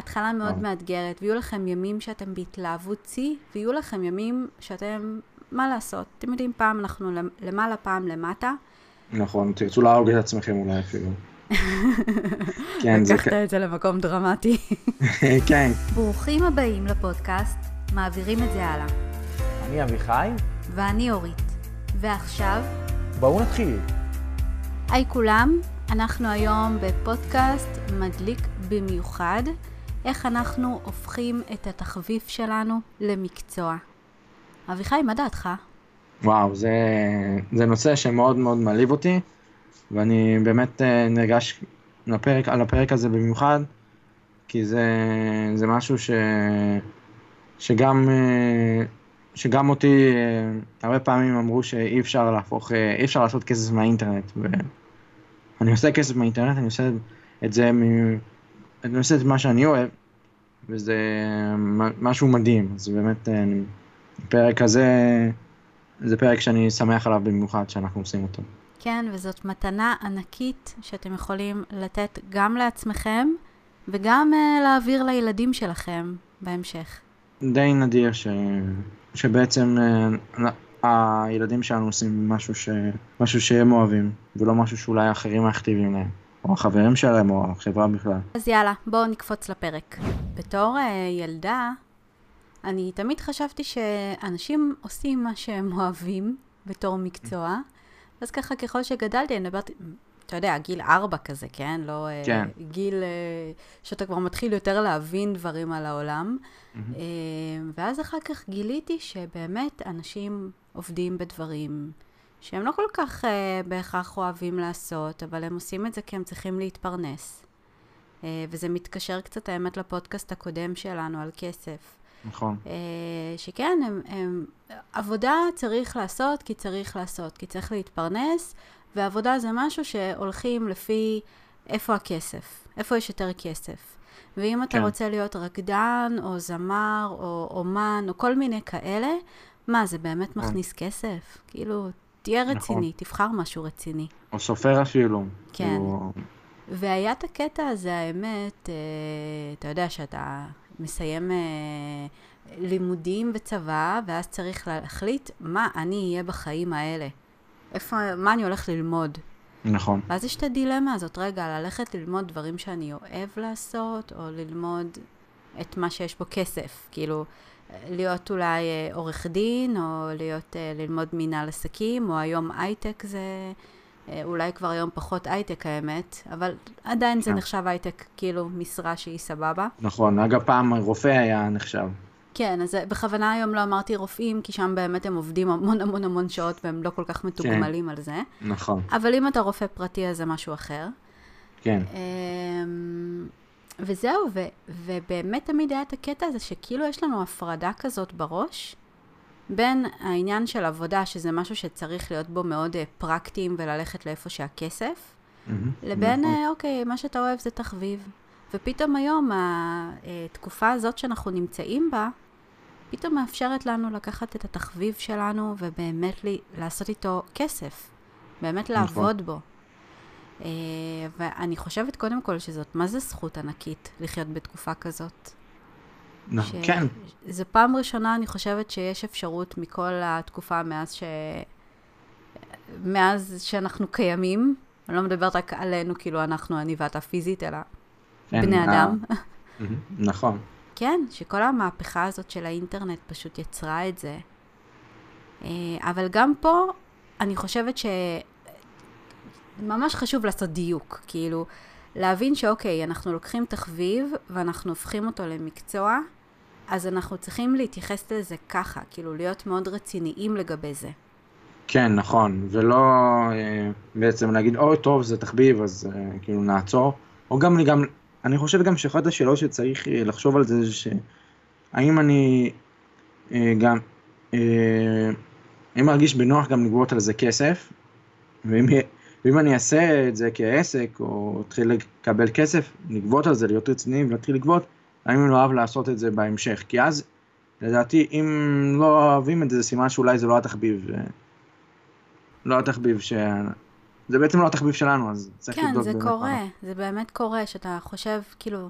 התחלה מאוד אה. מאתגרת, ויהיו לכם ימים שאתם בהתלהבות שיא, ויהיו לכם ימים שאתם, מה לעשות? אתם יודעים, פעם אנחנו למ- למעלה, פעם למטה. נכון, תרצו להרוג את עצמכם אולי אפילו. כן, זה... לקחת את זה למקום דרמטי. כן. ברוכים הבאים לפודקאסט, מעבירים את זה הלאה. אני אביחי, ואני אורית. ועכשיו, בואו נתחיל. היי כולם, אנחנו היום בפודקאסט מדליק במיוחד, איך אנחנו הופכים את התחביב שלנו למקצוע. אביחי, מה דעתך? וואו, זה, זה נושא שמאוד מאוד מעליב אותי, ואני באמת אה, נרגש לפרק, על הפרק הזה במיוחד, כי זה, זה משהו ש, שגם, אה, שגם אותי אה, הרבה פעמים אמרו שאי אפשר להפוך, אי אפשר לעשות כסף מהאינטרנט, ואני עושה כסף מהאינטרנט, אני עושה את זה, אני עושה את מה שאני אוהב, וזה משהו מדהים, אז באמת, אה, הפרק הזה, זה פרק שאני שמח עליו במיוחד שאנחנו עושים אותו. כן, וזאת מתנה ענקית שאתם יכולים לתת גם לעצמכם וגם uh, להעביר לילדים שלכם בהמשך. די נדיר ש... שבעצם אה, הילדים שלנו עושים משהו, ש... משהו שהם אוהבים, ולא משהו שאולי אחרים מכתיבים להם, או החברים שלהם, או החברה בכלל. אז יאללה, בואו נקפוץ לפרק. בתור uh, ילדה, אני תמיד חשבתי שאנשים עושים מה שהם אוהבים בתור מקצוע, אז ככה ככל שגדלתי, אני מדברת, אתה יודע, גיל ארבע כזה, כן? לא אה, כן. גיל אה, שאתה כבר מתחיל יותר להבין דברים על העולם. אה, ואז אחר כך גיליתי שבאמת אנשים עובדים בדברים שהם לא כל כך אה, בהכרח אוהבים לעשות, אבל הם עושים את זה כי הם צריכים להתפרנס. אה, וזה מתקשר קצת, האמת, לפודקאסט הקודם שלנו על כסף. נכון. אה, שכן, הם, הם, עבודה צריך לעשות כי צריך לעשות, כי צריך להתפרנס, ועבודה זה משהו שהולכים לפי איפה הכסף, איפה יש יותר כסף. ואם אתה כן. רוצה להיות רקדן, או זמר, או אומן, או כל מיני כאלה, מה, זה באמת נכון. מכניס כסף? כאילו, תהיה נכון. רציני, תבחר משהו רציני. או סופר אפילו. כן. כאילו, והיה את הקטע הזה, האמת, אה, אתה יודע שאתה מסיים אה, לימודים וצבא, ואז צריך להחליט מה אני אהיה בחיים האלה. איפה, מה אני הולך ללמוד. נכון. ואז יש את הדילמה הזאת, רגע, ללכת ללמוד דברים שאני אוהב לעשות, או ללמוד את מה שיש בו כסף. כאילו, להיות אולי אה, עורך דין, או להיות, אה, ללמוד מנהל עסקים, או היום הייטק זה... אה, אולי כבר היום פחות הייטק האמת, אבל עדיין זה כן. נחשב הייטק, כאילו משרה שהיא סבבה. נכון. אגב, פעם רופא היה נחשב. כן, אז בכוונה היום לא אמרתי רופאים, כי שם באמת הם עובדים המון המון המון שעות והם לא כל כך מתוגמלים על זה. נכון. אבל אם אתה רופא פרטי אז זה משהו אחר. כן. וזהו, ו, ובאמת תמיד היה את הקטע הזה שכאילו יש לנו הפרדה כזאת בראש, בין העניין של עבודה, שזה משהו שצריך להיות בו מאוד אה, פרקטיים וללכת לאיפה שהכסף, מהמם. לבין, נכון. אה, אוקיי, מה שאתה אוהב זה תחביב. ופתאום היום, התקופה הזאת שאנחנו נמצאים בה, פתאום מאפשרת לנו לקחת את התחביב שלנו ובאמת לי, לעשות איתו כסף. באמת נכון. לעבוד בו. אה, ואני חושבת קודם כל שזאת, מה זה זכות ענקית לחיות בתקופה כזאת? נ- ש- כן. זו פעם ראשונה, אני חושבת שיש אפשרות מכל התקופה מאז ש... מאז שאנחנו קיימים, אני לא מדברת רק עלינו, כאילו אנחנו, אני ואתה פיזית, אלא כן, בני אה, אדם. נכון. כן, שכל המהפכה הזאת של האינטרנט פשוט יצרה את זה. אה, אבל גם פה, אני חושבת ש... ממש חשוב לעשות דיוק, כאילו, להבין שאוקיי, אנחנו לוקחים תחביב ואנחנו הופכים אותו למקצוע, אז אנחנו צריכים להתייחס לזה ככה, כאילו, להיות מאוד רציניים לגבי זה. כן, נכון, ולא אה, בעצם להגיד, אוי, טוב, זה תחביב, אז אה, כאילו נעצור. או גם, גם, אני חושב גם שאחת השאלות שצריך אה, לחשוב על זה, זה שהאם אני גם, אם מרגיש בנוח גם לגבות על זה כסף, ואם, ואם אני אעשה את זה כעסק, או אתחיל לקבל כסף, לגבות על זה, להיות רציני ולהתחיל לגבות, האם אני לא אוהב לעשות את זה בהמשך. כי אז, לדעתי, אם לא אוהבים את זה, זה סימן שאולי זה לא התחביב. אה, לא התחביב ש... זה בעצם לא התחביב שלנו, אז צריך כן, לבדוק זה באמת קורה, מה. זה באמת קורה, שאתה חושב, כאילו,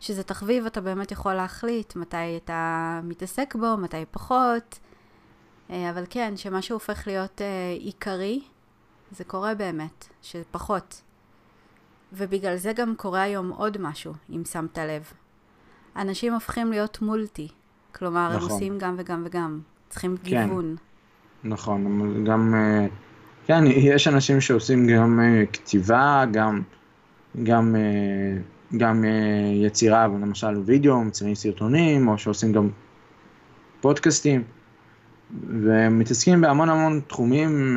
שזה תחביב, אתה באמת יכול להחליט מתי אתה מתעסק בו, מתי פחות. אה, אבל כן, שמשהו הופך להיות אה, עיקרי, זה קורה באמת, שפחות. ובגלל זה גם קורה היום עוד משהו, אם שמת לב. אנשים הופכים להיות מולטי. כלומר, נכון. הם עושים גם וגם וגם. צריכים כן. גיוון. נכון, גם, אה, כן, יש אנשים שעושים גם אה, כתיבה, גם, גם, אה, גם יצירה, למשל וידאו, מציירים סרטונים, או שעושים גם פודקאסטים, ומתעסקים בהמון המון תחומים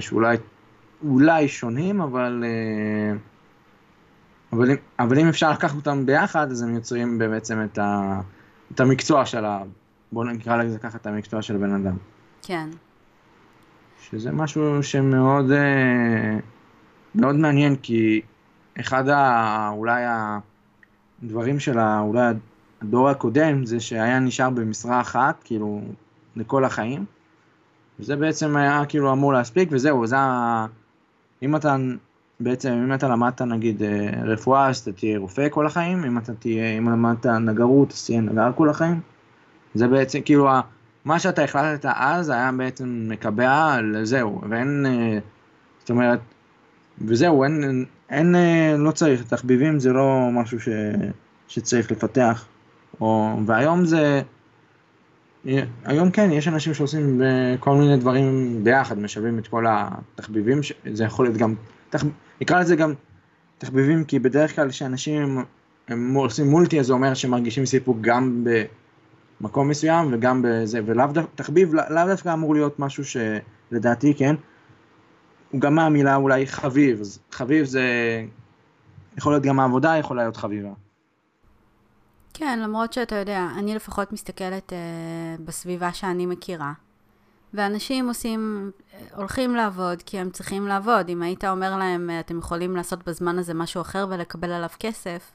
שאולי אולי שונים, אבל, אבל, אבל אם אפשר לקחת אותם ביחד, אז הם יוצרים בעצם את, ה, את המקצוע של ה... בואו נקרא לזה ככה את המקצוע של הבן אדם. כן. שזה משהו שמאוד אה, מאוד מעניין, כי אחד ה, אולי הדברים של ה, אולי הדור הקודם זה שהיה נשאר במשרה אחת, כאילו, לכל החיים. וזה בעצם היה כאילו אמור להספיק, וזהו, זה. אם אתה, בעצם, אם אתה למדת נגיד אה, רפואה, אז אתה תהיה רופא כל החיים, אם אתה תהיה, אם למדת נגרות, אז תהיה נגר כל החיים. זה בעצם, כאילו, מה שאתה החלטת אז היה בעצם מקבע לזהו, ואין, אה, זאת אומרת, וזהו, אין, אין, אין, אה, לא צריך, תחביבים זה לא משהו ש, שצריך לפתח, או, והיום זה, היום כן, יש אנשים שעושים אה, כל מיני דברים ביחד, משלבים את כל התחביבים, זה יכול להיות גם, תח, נקרא לזה גם תחביבים, כי בדרך כלל כשאנשים הם, עושים מולטי, אז זה אומר שהם מרגישים סיפוק גם ב... מקום מסוים וגם בזה, ולאו דווקא, תחביב לאו דווקא אמור להיות משהו שלדעתי, כן, הוא גם מהמילה אולי חביב, חביב זה יכול להיות גם העבודה יכולה להיות חביבה. כן, למרות שאתה יודע, אני לפחות מסתכלת uh, בסביבה שאני מכירה, ואנשים עושים, הולכים לעבוד כי הם צריכים לעבוד. אם היית אומר להם, אתם יכולים לעשות בזמן הזה משהו אחר ולקבל עליו כסף,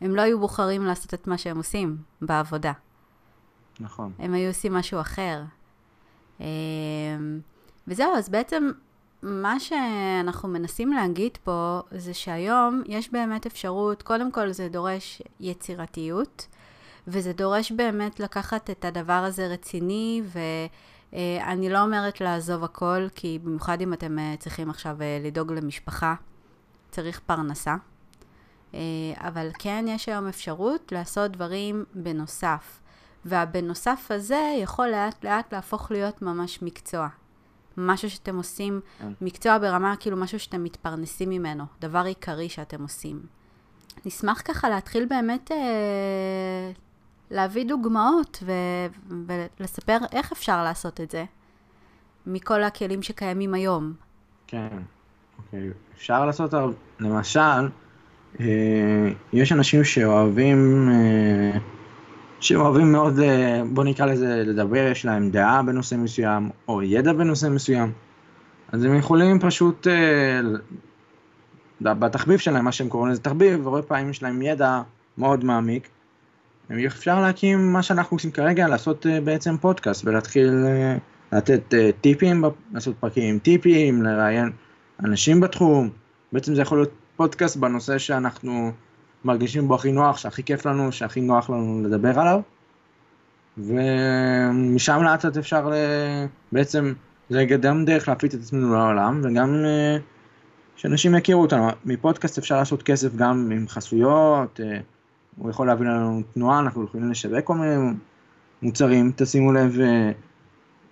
הם לא היו בוחרים לעשות את מה שהם עושים בעבודה. נכון. הם היו עושים משהו אחר. אמ, וזהו, אז בעצם מה שאנחנו מנסים להגיד פה זה שהיום יש באמת אפשרות, קודם כל זה דורש יצירתיות, וזה דורש באמת לקחת את הדבר הזה רציני, ואני לא אומרת לעזוב הכל, כי במיוחד אם אתם אה, צריכים עכשיו אה, לדאוג למשפחה, צריך פרנסה. אה, אבל כן יש היום אפשרות לעשות דברים בנוסף. והבנוסף הזה יכול לאט לאט להפוך להיות ממש מקצוע. משהו שאתם עושים, כן. מקצוע ברמה כאילו משהו שאתם מתפרנסים ממנו, דבר עיקרי שאתם עושים. נשמח ככה להתחיל באמת אה, להביא דוגמאות ו- ולספר איך אפשר לעשות את זה מכל הכלים שקיימים היום. כן, אוקיי. אפשר לעשות, למשל, אה, יש אנשים שאוהבים... אה, שאוהבים מאוד, אה, בוא נקרא לזה, לדבר, יש להם דעה בנושא מסוים, או ידע בנושא מסוים, אז הם יכולים פשוט, אה, בתחביב שלהם, מה שהם קוראים לזה תחביב, הרבה פעמים יש להם ידע מאוד מעמיק, אפשר להקים מה שאנחנו עושים כרגע, לעשות אה, בעצם פודקאסט ולהתחיל לתת טיפים, לעשות פרקים עם טיפים, לראיין אנשים בתחום, בעצם זה יכול להיות פודקאסט בנושא שאנחנו מרגישים בו הכי נוח, שהכי כיף לנו, שהכי נוח לנו לדבר עליו. ומשם לאט לאט אפשר. בעצם, זה גם דרך להפיץ את עצמנו לעולם, וגם אה, שאנשים יכירו אותנו. מפודקאסט אפשר לעשות כסף גם עם חסויות, אה, הוא יכול להביא לנו תנועה, אנחנו יכולים לשווק כל מיני מוצרים, תשימו לב, אה,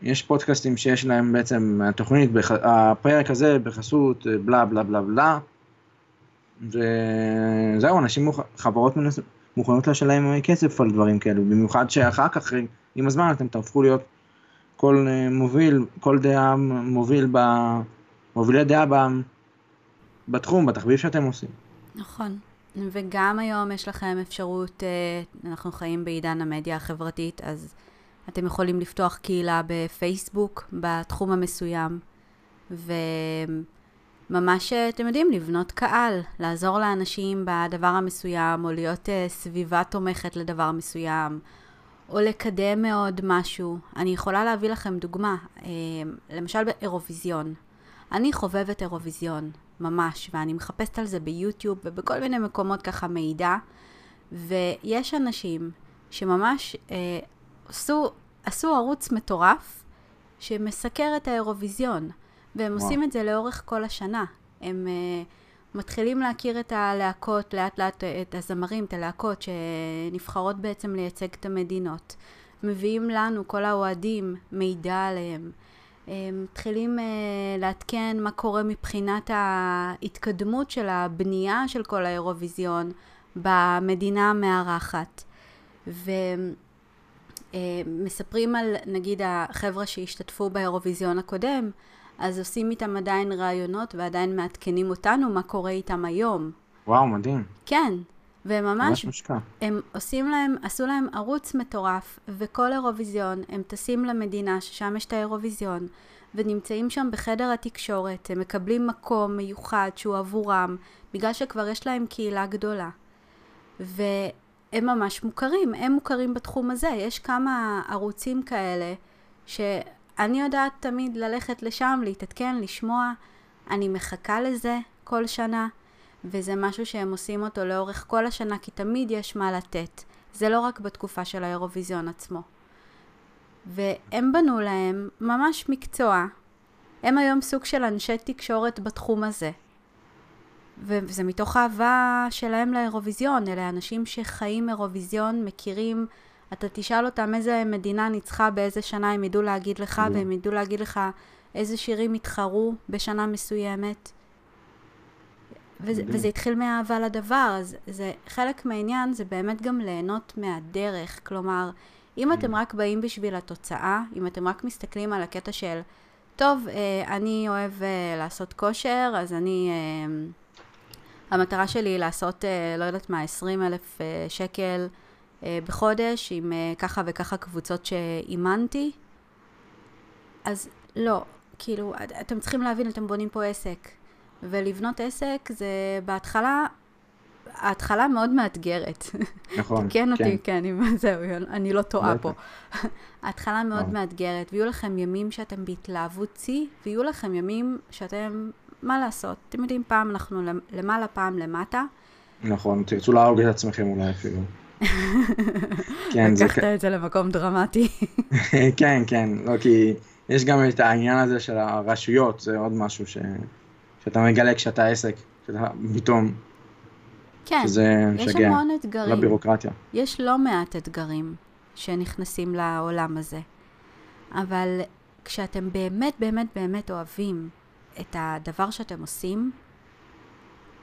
יש פודקאסטים שיש להם בעצם, התוכנית, הפרק הזה בחסות בלה בלה בלה בלה, וזהו, אנשים, מוכ... חברות מנס... מוכנות לשלם כסף על דברים כאלו, במיוחד שאחר כך, עם הזמן, אתם תהפכו להיות כל אה, מוביל, כל דעה מוביל, ב... מובילי דעה ב... בתחום, בתחביב שאתם עושים. נכון. וגם היום יש לכם אפשרות, אה, אנחנו חיים בעידן המדיה החברתית, אז אתם יכולים לפתוח קהילה בפייסבוק בתחום המסוים, ו... ממש, אה, אתם יודעים, לבנות קהל, לעזור לאנשים בדבר המסוים, או להיות uh, סביבה תומכת לדבר מסוים, או לקדם מאוד משהו. אני יכולה להביא לכם דוגמה, uh, למשל באירוויזיון. אני חובבת אירוויזיון, ממש, ואני מחפשת על זה ביוטיוב ובכל מיני מקומות ככה מידע, ויש אנשים שממש אה, עשו, עשו ערוץ מטורף שמסקר את האירוויזיון, והם וואו. עושים את זה לאורך כל השנה. הם אה, מתחילים להכיר את הלהקות, לאט לאט אה, את הזמרים, את הלהקות שנבחרות בעצם לייצג את המדינות. מביאים לנו, כל האוהדים, מידע עליהם. אה, מתחילים אה, לעדכן מה קורה מבחינת ההתקדמות של הבנייה של כל האירוויזיון במדינה המארחת. ומספרים על, נגיד, החבר'ה שהשתתפו באירוויזיון הקודם, אז עושים איתם עדיין ראיונות ועדיין מעדכנים אותנו מה קורה איתם היום. וואו, מדהים. כן, והם ממש. הם עושים להם, עשו להם ערוץ מטורף, וכל אירוויזיון הם טסים למדינה ששם יש את האירוויזיון, ונמצאים שם בחדר התקשורת, הם מקבלים מקום מיוחד שהוא עבורם, בגלל שכבר יש להם קהילה גדולה. והם ממש מוכרים, הם מוכרים בתחום הזה, יש כמה ערוצים כאלה, שאני יודעת תמיד ללכת לשם, להתעדכן, לשמוע, אני מחכה לזה כל שנה. וזה משהו שהם עושים אותו לאורך כל השנה, כי תמיד יש מה לתת. זה לא רק בתקופה של האירוויזיון עצמו. והם בנו להם ממש מקצוע. הם היום סוג של אנשי תקשורת בתחום הזה. וזה מתוך אהבה שלהם לאירוויזיון. אלה אנשים שחיים אירוויזיון, מכירים, אתה תשאל אותם איזה מדינה ניצחה באיזה שנה, הם ידעו להגיד לך, מדהים. והם ידעו להגיד לך איזה שירים התחרו בשנה מסוימת. וזה. וזה התחיל מאהבה לדבר, אז זה חלק מהעניין זה באמת גם ליהנות מהדרך. כלומר, אם אתם רק באים בשביל התוצאה, אם אתם רק מסתכלים על הקטע של, טוב, אה, אני אוהב אה, לעשות כושר, אז אני... אה, המטרה שלי היא לעשות, לא יודעת מה, 20 אלף שקל בחודש עם אה, ככה וככה קבוצות שאימנתי. אז לא, כאילו, את- אתם צריכים להבין, אתם בונים פה עסק. ולבנות עסק זה בהתחלה, ההתחלה מאוד מאתגרת. נכון. תקן אותי, כן, אם זהו, אני לא טועה. פה. ההתחלה מאוד וואו. מאתגרת, ויהיו לכם ימים שאתם בהתלהבות שיא, ויהיו לכם ימים שאתם, מה לעשות? אתם יודעים, פעם אנחנו למ- למעלה, פעם למטה. נכון, תרצו להרוג את עצמכם אולי אפילו. כן, זה... לקחת את זה למקום דרמטי. כן, כן, לא כי יש גם את העניין הזה של הרשויות, זה עוד משהו ש... שאתה מגלה כשאתה עסק, שאתה פתאום, כן, שזה יש המון אתגרים. לבירוקרטיה. יש לא מעט אתגרים שנכנסים לעולם הזה, אבל כשאתם באמת באמת באמת אוהבים את הדבר שאתם עושים,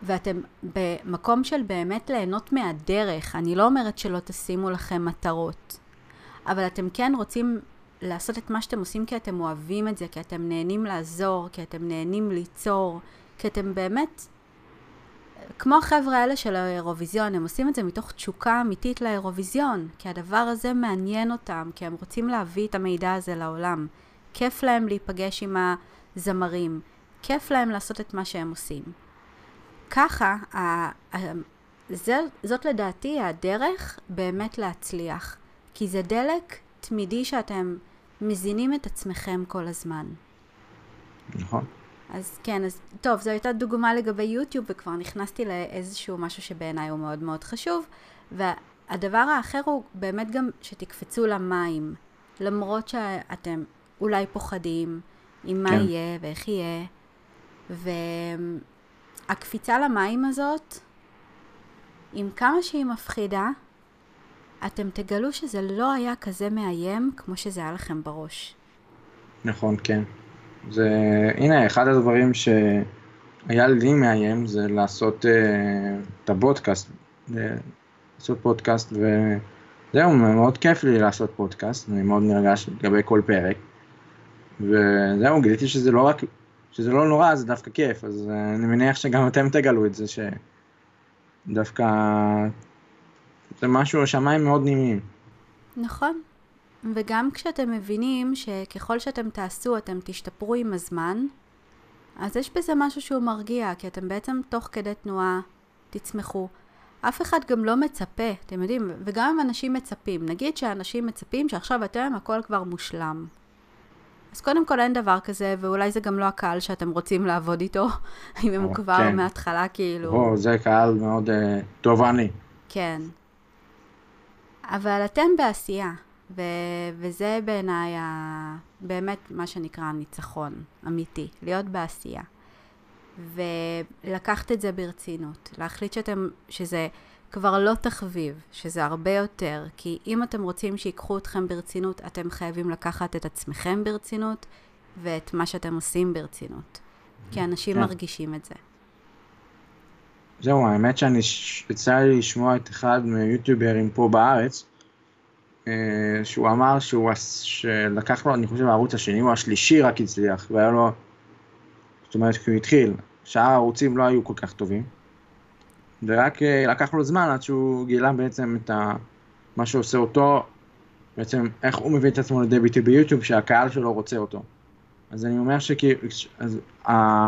ואתם במקום של באמת ליהנות מהדרך, אני לא אומרת שלא תשימו לכם מטרות, אבל אתם כן רוצים לעשות את מה שאתם עושים כי אתם אוהבים את זה, כי אתם נהנים לעזור, כי אתם נהנים ליצור, כי אתם באמת כמו החבר'ה האלה של האירוויזיון, הם עושים את זה מתוך תשוקה אמיתית לאירוויזיון, כי הדבר הזה מעניין אותם, כי הם רוצים להביא את המידע הזה לעולם. כיף להם להיפגש עם הזמרים, כיף להם לעשות את מה שהם עושים. ככה, ה- ה- זה, זאת לדעתי הדרך באמת להצליח, כי זה דלק תמידי שאתם מזינים את עצמכם כל הזמן. נכון. אז כן, אז טוב, זו הייתה דוגמה לגבי יוטיוב, וכבר נכנסתי לאיזשהו משהו שבעיניי הוא מאוד מאוד חשוב. והדבר האחר הוא באמת גם שתקפצו למים, למרות שאתם אולי פוחדים עם מה כן. יהיה ואיך יהיה. והקפיצה למים הזאת, עם כמה שהיא מפחידה, אתם תגלו שזה לא היה כזה מאיים כמו שזה היה לכם בראש. נכון, כן. זה, הנה, אחד הדברים שהיה לי מאיים זה לעשות uh, את הפודקאסט, אה, לעשות פודקאסט, וזהו, מאוד כיף לי לעשות פודקאסט, אני מאוד נרגש לגבי כל פרק, וזהו, גיליתי שזה לא רק, שזה לא נורא, זה דווקא כיף, אז uh, אני מניח שגם אתם תגלו את זה, שדווקא זה משהו, השמיים מאוד נעימים. נכון. וגם כשאתם מבינים שככל שאתם תעשו, אתם תשתפרו עם הזמן, אז יש בזה משהו שהוא מרגיע, כי אתם בעצם תוך כדי תנועה תצמחו. אף אחד גם לא מצפה, אתם יודעים, וגם אם אנשים מצפים, נגיד שאנשים מצפים שעכשיו אתם הכל כבר מושלם. אז קודם כל אין דבר כזה, ואולי זה גם לא הקהל שאתם רוצים לעבוד איתו, אם הם כבר כן. מההתחלה כאילו... או, זה קהל מאוד uh, תובעני. כן. אבל אתם בעשייה, ו- וזה בעיניי ה- באמת מה שנקרא ניצחון אמיתי, להיות בעשייה. ולקחת את זה ברצינות, להחליט שאתם, שזה כבר לא תחביב, שזה הרבה יותר, כי אם אתם רוצים שיקחו אתכם ברצינות, אתם חייבים לקחת את עצמכם ברצינות ואת מה שאתם עושים ברצינות. כי אנשים כן. מרגישים את זה. זהו, האמת שאני, יצא לי לשמוע את אחד מהיוטיוברים פה בארץ, אה, שהוא אמר שהוא, שלקח לו, אני חושב, הערוץ השני או השלישי רק הצליח, והיה לו, זאת אומרת, כשהוא התחיל, שאר הערוצים לא היו כל כך טובים, ורק אה, לקח לו זמן עד שהוא גילה בעצם את ה, מה שעושה אותו, בעצם איך הוא מביא את עצמו לידי ביטוי ביוטיוב, שהקהל שלו רוצה אותו. אז אני אומר שכאילו, אז, ה-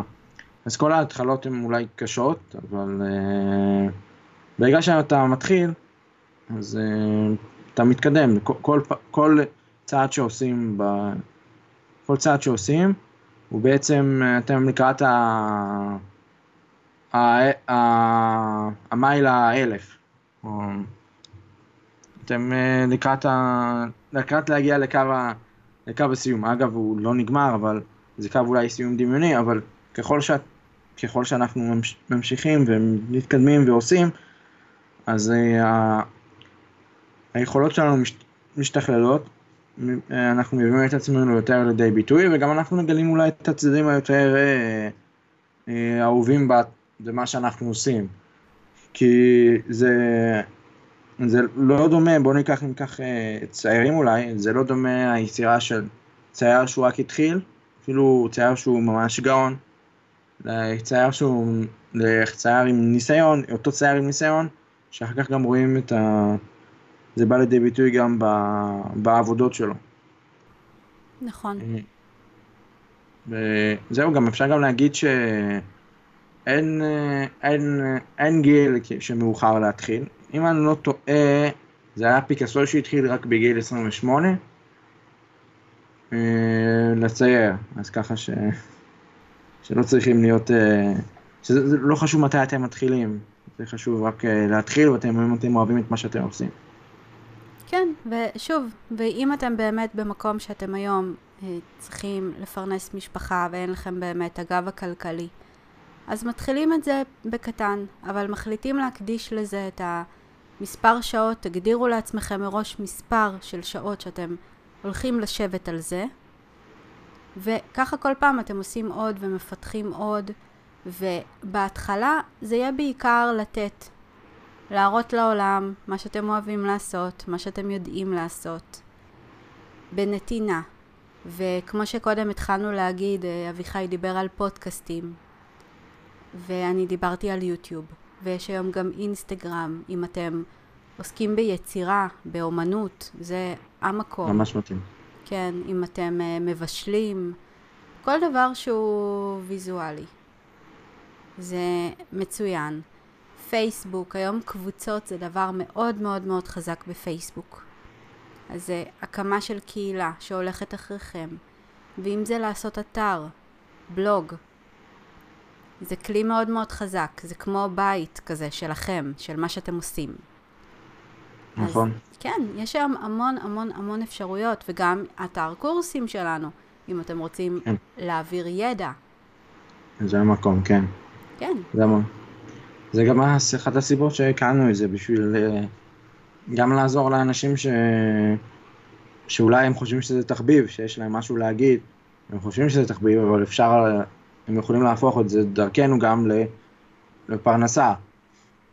אז כל ההתחלות הן אולי קשות, אבל uh, ברגע שאתה מתחיל, אז uh, אתה מתקדם. כל, כל, כל צעד שעושים, ב, כל צעד שעושים, הוא בעצם, אתם לקראת ה, המייל האלף. אתם uh, לקראת, ה, לקראת להגיע לקו, ה, לקו הסיום. אגב, הוא לא נגמר, אבל זה קו אולי סיום דמיוני, אבל ככל שאת ככל שאנחנו ממש- ממשיכים ומתקדמים ועושים, אז אה, ה- היכולות שלנו מש- משתכללות, אה, אנחנו מביאים את עצמנו יותר לידי ביטוי, וגם אנחנו מגלים אולי את הצדדים היותר אה, אה, אהובים ב- במה שאנחנו עושים. כי זה, זה לא דומה, בואו ניקח כך אה, ציירים אולי, זה לא דומה היצירה של צייר שהוא רק התחיל, אפילו צייר שהוא ממש גאון, לצייר שהוא, לצייר עם ניסיון, אותו צייר עם ניסיון, שאחר כך גם רואים את ה... זה בא לידי ביטוי גם ב... בעבודות שלו. נכון. וזהו, גם אפשר גם להגיד שאין אין, אה, אין גיל שמאוחר להתחיל. אם אני לא טועה, זה היה פיקאסו שהתחיל רק בגיל 28 אה, לצייר, אז ככה ש... שלא צריכים להיות, אה, שזה זה לא חשוב מתי אתם מתחילים, זה חשוב רק אה, להתחיל ואתם אם אתם אוהבים את מה שאתם עושים. כן, ושוב, ואם אתם באמת במקום שאתם היום אה, צריכים לפרנס משפחה ואין לכם באמת הגב הכלכלי, אז מתחילים את זה בקטן, אבל מחליטים להקדיש לזה את המספר שעות, תגדירו לעצמכם מראש מספר של שעות שאתם הולכים לשבת על זה, וככה כל פעם אתם עושים עוד ומפתחים עוד, ובהתחלה זה יהיה בעיקר לתת, להראות לעולם מה שאתם אוהבים לעשות, מה שאתם יודעים לעשות, בנתינה. וכמו שקודם התחלנו להגיד, אה, אביחי דיבר על פודקאסטים, ואני דיברתי על יוטיוב, ויש היום גם אינסטגרם, אם אתם עוסקים ביצירה, באומנות, זה המקום. ממש מתאים. כן, אם אתם uh, מבשלים, כל דבר שהוא ויזואלי. זה מצוין. פייסבוק, היום קבוצות זה דבר מאוד מאוד מאוד חזק בפייסבוק. אז זה הקמה של קהילה שהולכת אחריכם. ואם זה לעשות אתר, בלוג, זה כלי מאוד מאוד חזק. זה כמו בית כזה שלכם, של מה שאתם עושים. נכון. אז, כן, יש היום המון המון המון אפשרויות, וגם אתר קורסים שלנו, אם אתם רוצים כן. להעביר ידע. זה המקום, כן. כן, זה, המ- זה גם הס- אחת הסיבות שהקלנו את זה, בשביל אה, גם לעזור לאנשים ש... שאולי הם חושבים שזה תחביב, שיש להם משהו להגיד, הם חושבים שזה תחביב, אבל אפשר, הם יכולים להפוך את זה דרכנו גם. לפרנסה,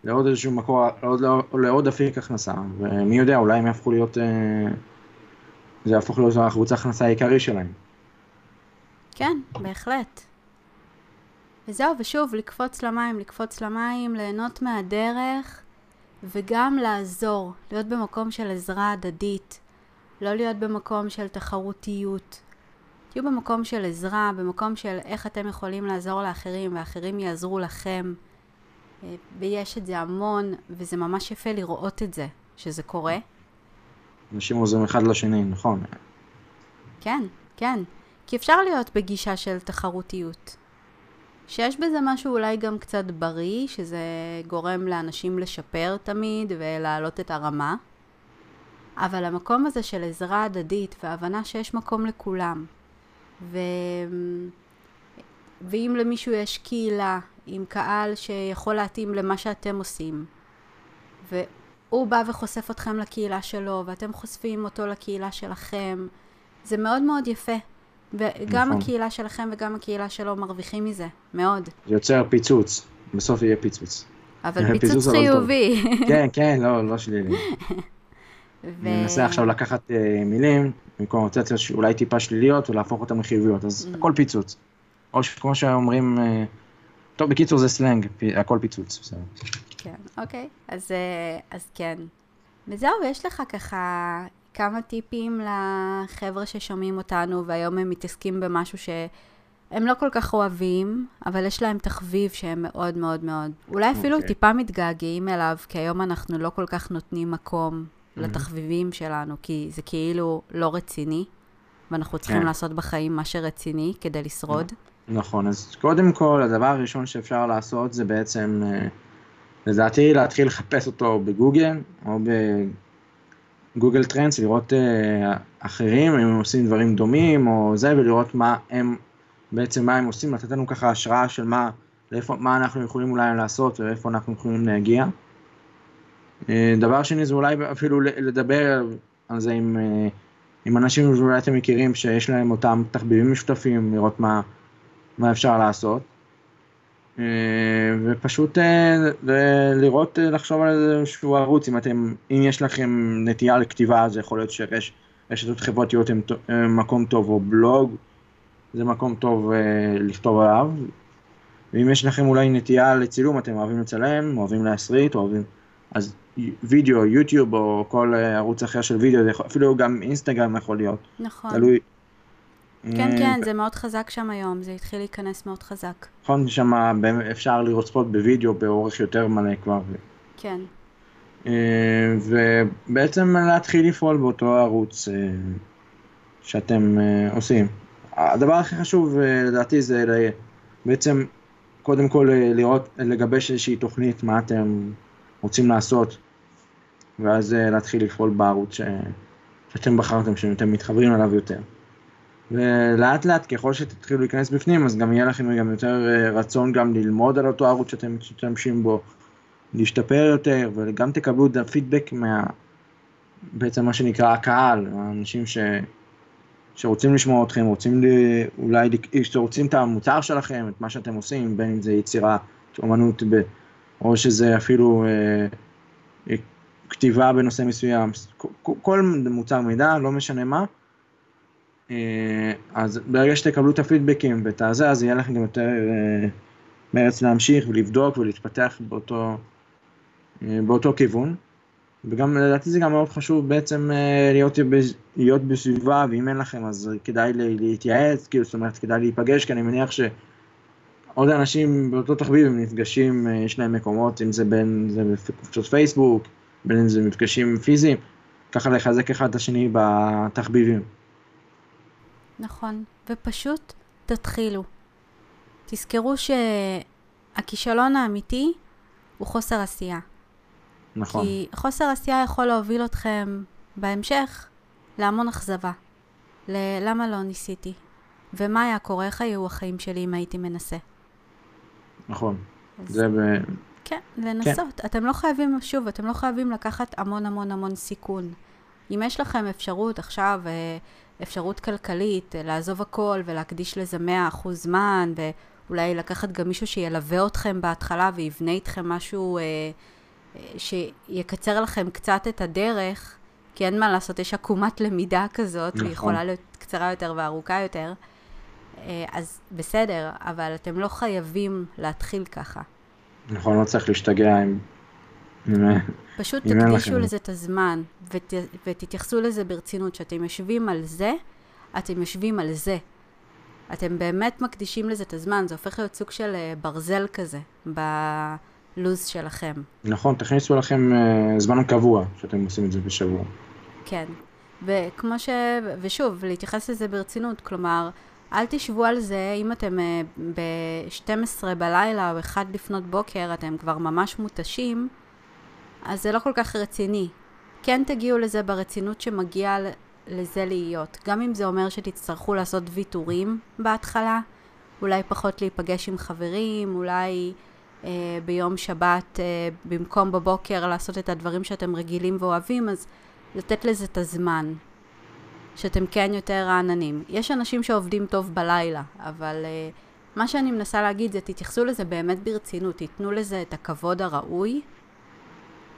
לעוד איזשהו מקור, לעוד, לעוד אפיק הכנסה, ומי יודע, אולי הם יהפכו להיות, אה, זה יהפוך להיות ערוץ ההכנסה העיקרי שלהם. כן, בהחלט. וזהו, ושוב, לקפוץ למים, לקפוץ למים, ליהנות מהדרך, וגם לעזור, להיות במקום של עזרה הדדית, לא להיות במקום של תחרותיות. תהיו במקום של עזרה, במקום של איך אתם יכולים לעזור לאחרים, ואחרים יעזרו לכם. אה, ויש את זה המון, וזה ממש יפה לראות את זה, שזה קורה. אנשים עוזרים אחד לשני, נכון. כן, כן. כי אפשר להיות בגישה של תחרותיות. שיש בזה משהו אולי גם קצת בריא, שזה גורם לאנשים לשפר תמיד ולהעלות את הרמה. אבל המקום הזה של עזרה הדדית והבנה שיש מקום לכולם, ו... ואם למישהו יש קהילה עם קהל שיכול להתאים למה שאתם עושים, והוא בא וחושף אתכם לקהילה שלו, ואתם חושפים אותו לקהילה שלכם, זה מאוד מאוד יפה. וגם נכון. הקהילה שלכם וגם הקהילה שלו מרוויחים מזה, מאוד. זה יוצר פיצוץ, בסוף יהיה פיצוץ. אבל פיצוץ טוב. חיובי. כן, כן, לא, לא שלילי. ו- אני מנסה עכשיו לקחת אה, מילים, מקונוטציות שאולי טיפה שליליות, ולהפוך אותן לחיוביות, אז Mm. הכל פיצוץ. או שכמו שאומרים, אה, טוב, בקיצור זה סלנג, הכל פיצוץ, בסדר. כן, אוקיי. אז, אה, אז כן. וזהו, יש לך ככה כמה טיפים לחבר'ה ששומעים אותנו, והיום הם מתעסקים במשהו שהם לא כל כך אוהבים, אבל יש להם תחביב שהם מאוד מאוד מאוד, אולי אפילו אוקיי. טיפה מתגעגעים אליו, כי היום אנחנו לא כל כך נותנים מקום לתחביבים שלנו, כי זה כאילו לא רציני, ואנחנו צריכים כן. לעשות בחיים מה שרציני כדי לשרוד. נכון, אז קודם כל, הדבר הראשון שאפשר לעשות זה בעצם, אה, לדעתי, להתחיל לחפש אותו בגוגל, או בגוגל טרנדס, לראות אה, אחרים, אם הם עושים דברים דומים, או זה, ולראות מה הם, בעצם מה הם עושים, לתת לנו ככה השראה של מה, לאיפה, מה אנחנו יכולים אולי לעשות, ואיפה אנחנו יכולים להגיע. אה, דבר שני זה אולי אפילו לדבר על זה עם, אה, עם אנשים שאולי אתם מכירים, שיש להם אותם תחביבים משותפים, לראות מה, מה אפשר לעשות. אה, ופשוט לראות, לחשוב על איזשהו ערוץ, אם אתם, אם יש לכם נטייה לכתיבה, אז יכול להיות שרש- רשתות חברתיות הם מקום טוב, או בלוג, זה מקום טוב לכתוב עליו. ואם יש לכם אולי נטייה לצילום, אתם אוהבים לצלם, אוהבים להסריט, אוהבים... אז וידאו, יוטיוב, או כל אה, ערוץ אחר של וידאו, אפילו גם אינסטגרם יכול להיות, נכון. תלוי. כן, אה, כן, זה מאוד חזק שם היום, זה התחיל להיכנס מאוד חזק. נכון, שם אפשר לראות ספורט בווידאו באורך יותר מלא כבר. כן. אה, ובעצם להתחיל לפעול באותו ערוץ שאתם עושים. הדבר הכי חשוב לדעתי זה בעצם קודם כל לראות, לגבש איזושהי תוכנית מה אתם רוצים לעשות, ואז אה, להתחיל לפעול בערוץ ש... שאתם בחרתם, שאתם מתחברים אליו יותר. ולאט לאט ככל שתתחילו להיכנס בפנים אז גם יהיה לכם גם יותר אה, רצון גם ללמוד על אותו ערוץ שאתם משתמשים בו, להשתפר יותר וגם תקבלו את הפידבק מה... בעצם מה שנקרא הקהל, האנשים ש... שרוצים לשמוע אתכם, רוצים ל... אולי, שרוצים את המוצר שלכם, את מה שאתם עושים, בין אם זה יצירה, אומנות, ב... או שזה אפילו אה, אה, כתיבה בנושא מסוים, כל, מוצר מידע, לא משנה מה. אה, אז ברגע שתקבלו את הפידבקים ואת הזה, אז יהיה לכם גם יותר אה, מרץ להמשיך ולבדוק ולהתפתח באותו, אה, באותו כיוון. וגם לדעתי זה גם מאוד חשוב בעצם להיות, להיות בסביבה, ואם אין לכם אז כדאי להתייעץ, כאילו זאת אומרת כדאי להיפגש, כי אני מניח שעוד אנשים באותו תחביב הם נפגשים, יש להם מקומות, אם זה בין זה בקבוצות פייסבוק, בין אם זה מפגשים פיזיים, ככה לחזק אחד את השני בתחביבים. נכון, ופשוט תתחילו. תזכרו שהכישלון האמיתי הוא חוסר עשייה. נכון, כי חוסר עשייה יכול להוביל אתכם בהמשך להמון אכזבה. ללמה לא ניסיתי? ומה היה קורה? איך היו החיים שלי אם הייתי מנסה? נכון. אז זה ב... כן, לנסות. אתם לא חייבים, שוב, אתם לא חייבים לקחת המון המון המון סיכון. אם יש לכם אפשרות עכשיו, אה, אפשרות כלכלית, אה, לעזוב הכל ולהקדיש לזה 100% זמן, ואולי לקחת גם מישהו שילווה אתכם בהתחלה ויבנה איתכם משהו אה, שיקצר לכם קצת את הדרך, כי אין מה לעשות, יש עקומת למידה כזאת, נכון. והיא יכולה להיות קצרה יותר וארוכה יותר. אז בסדר, אבל אתם לא חייבים להתחיל ככה. נכון, לא צריך להשתגע עם... פשוט תקדישו. לזה את הזמן, ות, ותתייחסו לזה ברצינות. כשאתם יושבים על זה, אתם יושבים על זה. אתם באמת מקדישים לזה את הזמן, זה הופך להיות סוג של אה, ברזל כזה, בלוז שלכם. נכון, תכניסו לכם אה, זמן קבוע שאתם עושים את זה בשבוע. כן. וכמו ש... ושוב, להתייחס לזה ברצינות, כלומר, אל תשבו על זה, אם אתם אה, ב-12 בלילה או 1 לפנות בוקר, אתם כבר ממש מותשים, אז זה לא כל כך רציני. כן תגיעו לזה ברצינות שמגיע לזה להיות. גם אם זה אומר שתצטרכו לעשות ויתורים בהתחלה, אולי פחות להיפגש עם חברים, אולי אה, ביום שבת, אה, במקום בבוקר לעשות את הדברים שאתם רגילים ואוהבים, אז לתת לזה את הזמן, שאתם כן יותר רעננים. יש אנשים שעובדים טוב בלילה, אבל אה, מה שאני מנסה להגיד זה תתייחסו לזה באמת ברצינות, תיתנו לזה את הכבוד הראוי,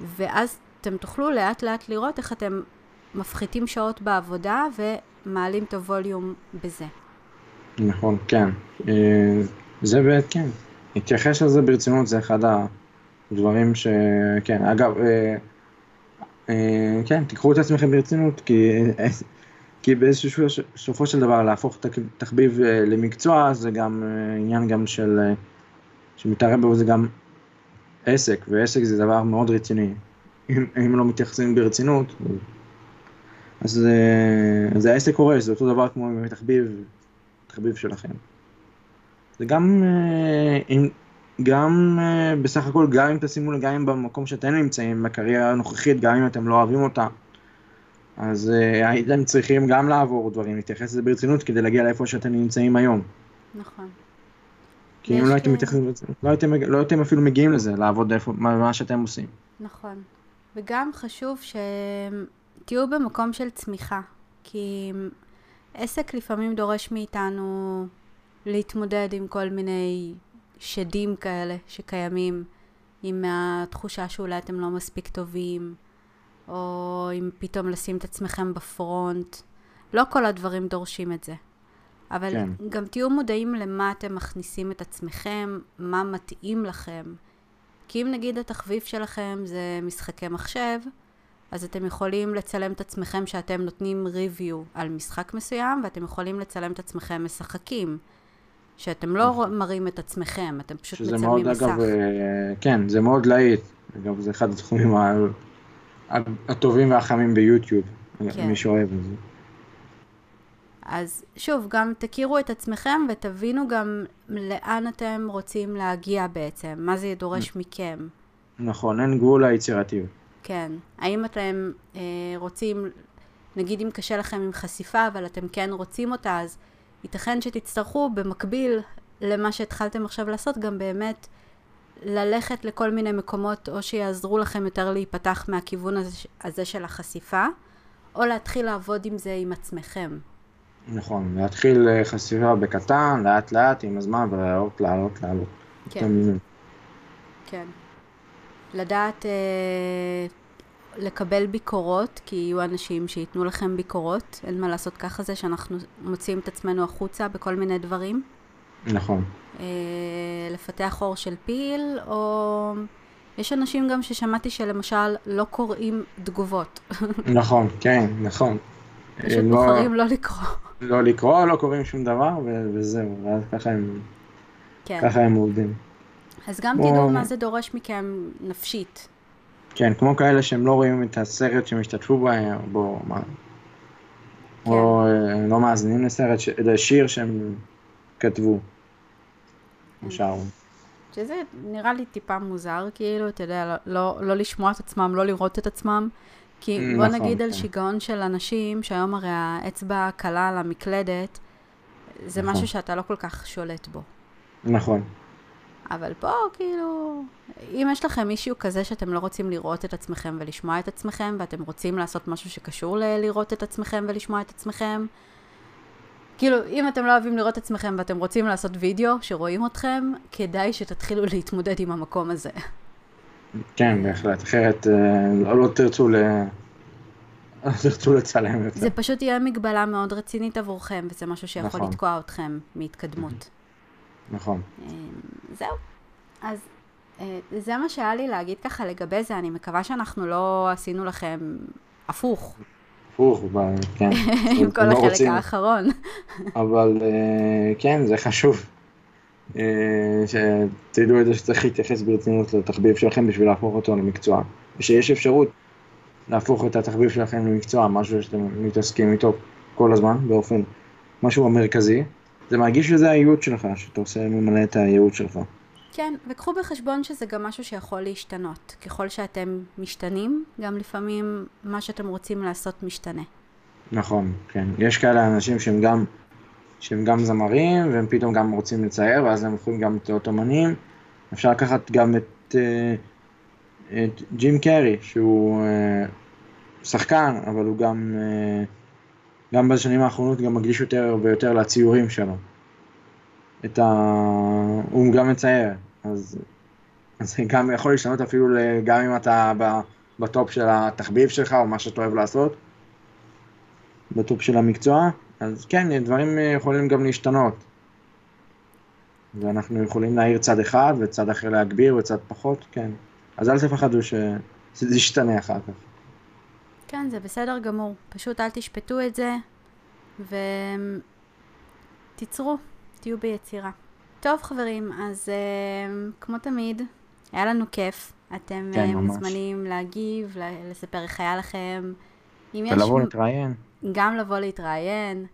ואז אתם תוכלו לאט לאט לראות איך אתם מפחיתים שעות בעבודה ומעלים את הווליום בזה. נכון, כן. אה, זה באמת, כן. להתייחס לזה ברצינות זה אחד הדברים ש... כן, אגב, אה, אה, כן, תיקחו את עצמכם ברצינות, כי, כי בסופו של דבר להפוך תחביב למקצוע זה גם עניין גם של, שמתערב בו זה גם עסק, ועסק זה דבר מאוד רציני. אם, אם לא מתייחסים ברצינות, אז, אז העסק קורס, זה אותו דבר כמו תחביב, תחביב שלכם. זה גם, אם, גם בסך הכל, גם אם תשימו גם במקום שאתם נמצאים, בקריירה הנוכחית, גם אם אתם לא אוהבים אותה, אז הייתם צריכים גם לעבור דברים, להתייחס לזה ברצינות כדי להגיע לאיפה שאתם נמצאים היום. נכון. כי אם לא הייתם מתייחסים לא הייתם, לא הייתם אפילו מגיעים לזה, לעבוד איפה, מה שאתם עושים. נכון. וגם חשוב שתהיו במקום של צמיחה, כי עסק לפעמים דורש מאיתנו להתמודד עם כל מיני שדים כאלה שקיימים, עם התחושה שאולי אתם לא מספיק טובים, או אם פתאום לשים את עצמכם בפרונט. לא כל הדברים דורשים את זה. אבל כן. גם תהיו מודעים למה אתם מכניסים את עצמכם, מה מתאים לכם. כי אם נגיד התחביב שלכם זה משחקי מחשב, אז אתם יכולים לצלם את עצמכם שאתם נותנים ריוויו על משחק מסוים, ואתם יכולים לצלם את עצמכם משחקים. שאתם לא נכון. מראים את עצמכם, אתם פשוט מצלמים מאוד, מסך. אגב, כן, זה מאוד להיט. אגב, זה אחד התחומים הטובים והחמים ביוטיוב, כן. מי שאוהב את זה. אז שוב, גם תכירו את עצמכם ותבינו גם לאן אתם רוצים להגיע בעצם, מה זה דורש מכם. נכון, אין גבול ליצירתיות. כן. האם אתם אה, רוצים, נגיד אם קשה לכם עם חשיפה, אבל אתם כן רוצים אותה, אז ייתכן שתצטרכו במקביל למה שהתחלתם עכשיו לעשות, גם באמת ללכת לכל מיני מקומות, או שיעזרו לכם יותר להיפתח מהכיוון הזה, של החשיפה, או להתחיל לעבוד עם זה עם עצמכם. נכון, להתחיל אה, חשיפה בקטן, לאט לאט עם הזמן, ולעלות, לעלות, לעלות. כן. כן. לדעת אה, לקבל ביקורות, כי יהיו אנשים שייתנו לכם ביקורות, אין מה לעשות ככה זה שאנחנו מוציאים את עצמנו החוצה בכל מיני דברים. נכון. אה, לפתח אור של פיל, או... יש אנשים גם ששמעתי שלמשל לא קוראים תגובות. נכון, כן, נכון. פשוט לא- בוחרים לא לקרוא. לא לקרוא, לא קוראים שום דבר, וזהו, ואז ככה הם, כן. ככה הם עובדים. אז גם. תדעו מה זה דורש מכם נפשית. כן, כמו כאלה שהם לא רואים את הסרט שהם השתתפו בו, מה... כן. או אה, לא מאזינים לסרט. לשיר שהם כתבו. שרו. שזה נראה לי טיפה מוזר, כאילו, אתה יודע, לא, לא, לא לשמוע את עצמם, לא לראות את עצמם. כי בוא נכון, נגיד כן. על שיגעון של אנשים, שהיום הרי האצבע קלה על המקלדת, זה נכון. משהו שאתה לא כל כך שולט בו. נכון. אבל פה, כאילו, אם יש לכם אישיו כזה שאתם לא רוצים לראות את עצמכם ולשמוע את עצמכם, ואתם רוצים לעשות משהו שקשור ללראות את עצמכם ולשמוע את עצמכם, כאילו, אם אתם לא אוהבים לראות עצמכם ואתם רוצים לעשות וידאו שרואים אתכם, כדאי שתתחילו להתמודד עם המקום הזה. כן, בהחלט, אחרת אה, לא, לא תרצו ל... לא תרצו לצלם יותר. זה פשוט יהיה מגבלה מאוד רצינית עבורכם, וזה משהו שיכול נכון. לתקוע אתכם מהתקדמות. נכון. אמ, זהו. אז אה, זה מה שהיה לי להגיד ככה לגבי זה, אני מקווה שאנחנו לא עשינו לכם הפוך. הפוך, כן. עם כל לא החלק האחרון. אבל אה, כן, זה חשוב. אה, שתדעו את זה שצריך להתייחס ברצינות לתחביב שלכם בשביל להפוך אותו למקצוע. ושיש אפשרות להפוך את התחביב שלכם למקצוע, משהו שאתם מתעסקים איתו כל הזמן, באופן, משהו המרכזי. זה מרגיש שזה הייעוד שלך, שאתה עושה, ממלא את הייעוד שלך. כן, וקחו בחשבון שזה גם משהו שיכול להשתנות. ככל שאתם משתנים, גם לפעמים מה שאתם רוצים לעשות משתנה. נכון, כן. יש כאלה אנשים שהם גם, שהם גם זמרים, והם פתאום גם רוצים לצייר, ואז הם הופכים גם להיות אומנים. אפשר לקחת גם את, אה, את ג'ים קרי, שהוא אה, שחקן, אבל הוא גם, אה, גם בשנים האחרונות גם מקדיש יותר ויותר לציורים שלו. את ה... הוא גם מצייר, אז, זה גם יכול להשתנות אפילו גם אם אתה ב top של התחביב שלך, או מה שאתה אוהב לעשות. ב top של המקצוע, אז כן, דברים יכולים גם להשתנות. ואנחנו יכולים להעיר צד אחד וצד אחר להגביר וצד פחות, כן. אז אל תפחדו שזה ישתנה אחר כך. כן, זה בסדר גמור. פשוט אל תשפטו את זה ותיצרו, תהיו ביצירה. טוב חברים, אז uh, כמו תמיד, היה לנו כיף. אתם כן, uh, מוזמנים להגיב, לספר איך היה לכם. ולבוא יש... להתראיין. גם לבוא להתראיין.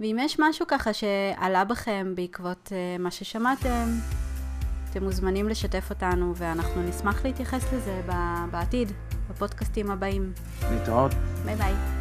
ואם יש משהו ככה שעלה בכם בעקבות uh, מה ששמעתם, אתם מוזמנים לשתף אותנו, ואנחנו נשמח להתייחס לזה בעתיד, בפודקאסטים הבאים. להתראות. ביי ביי.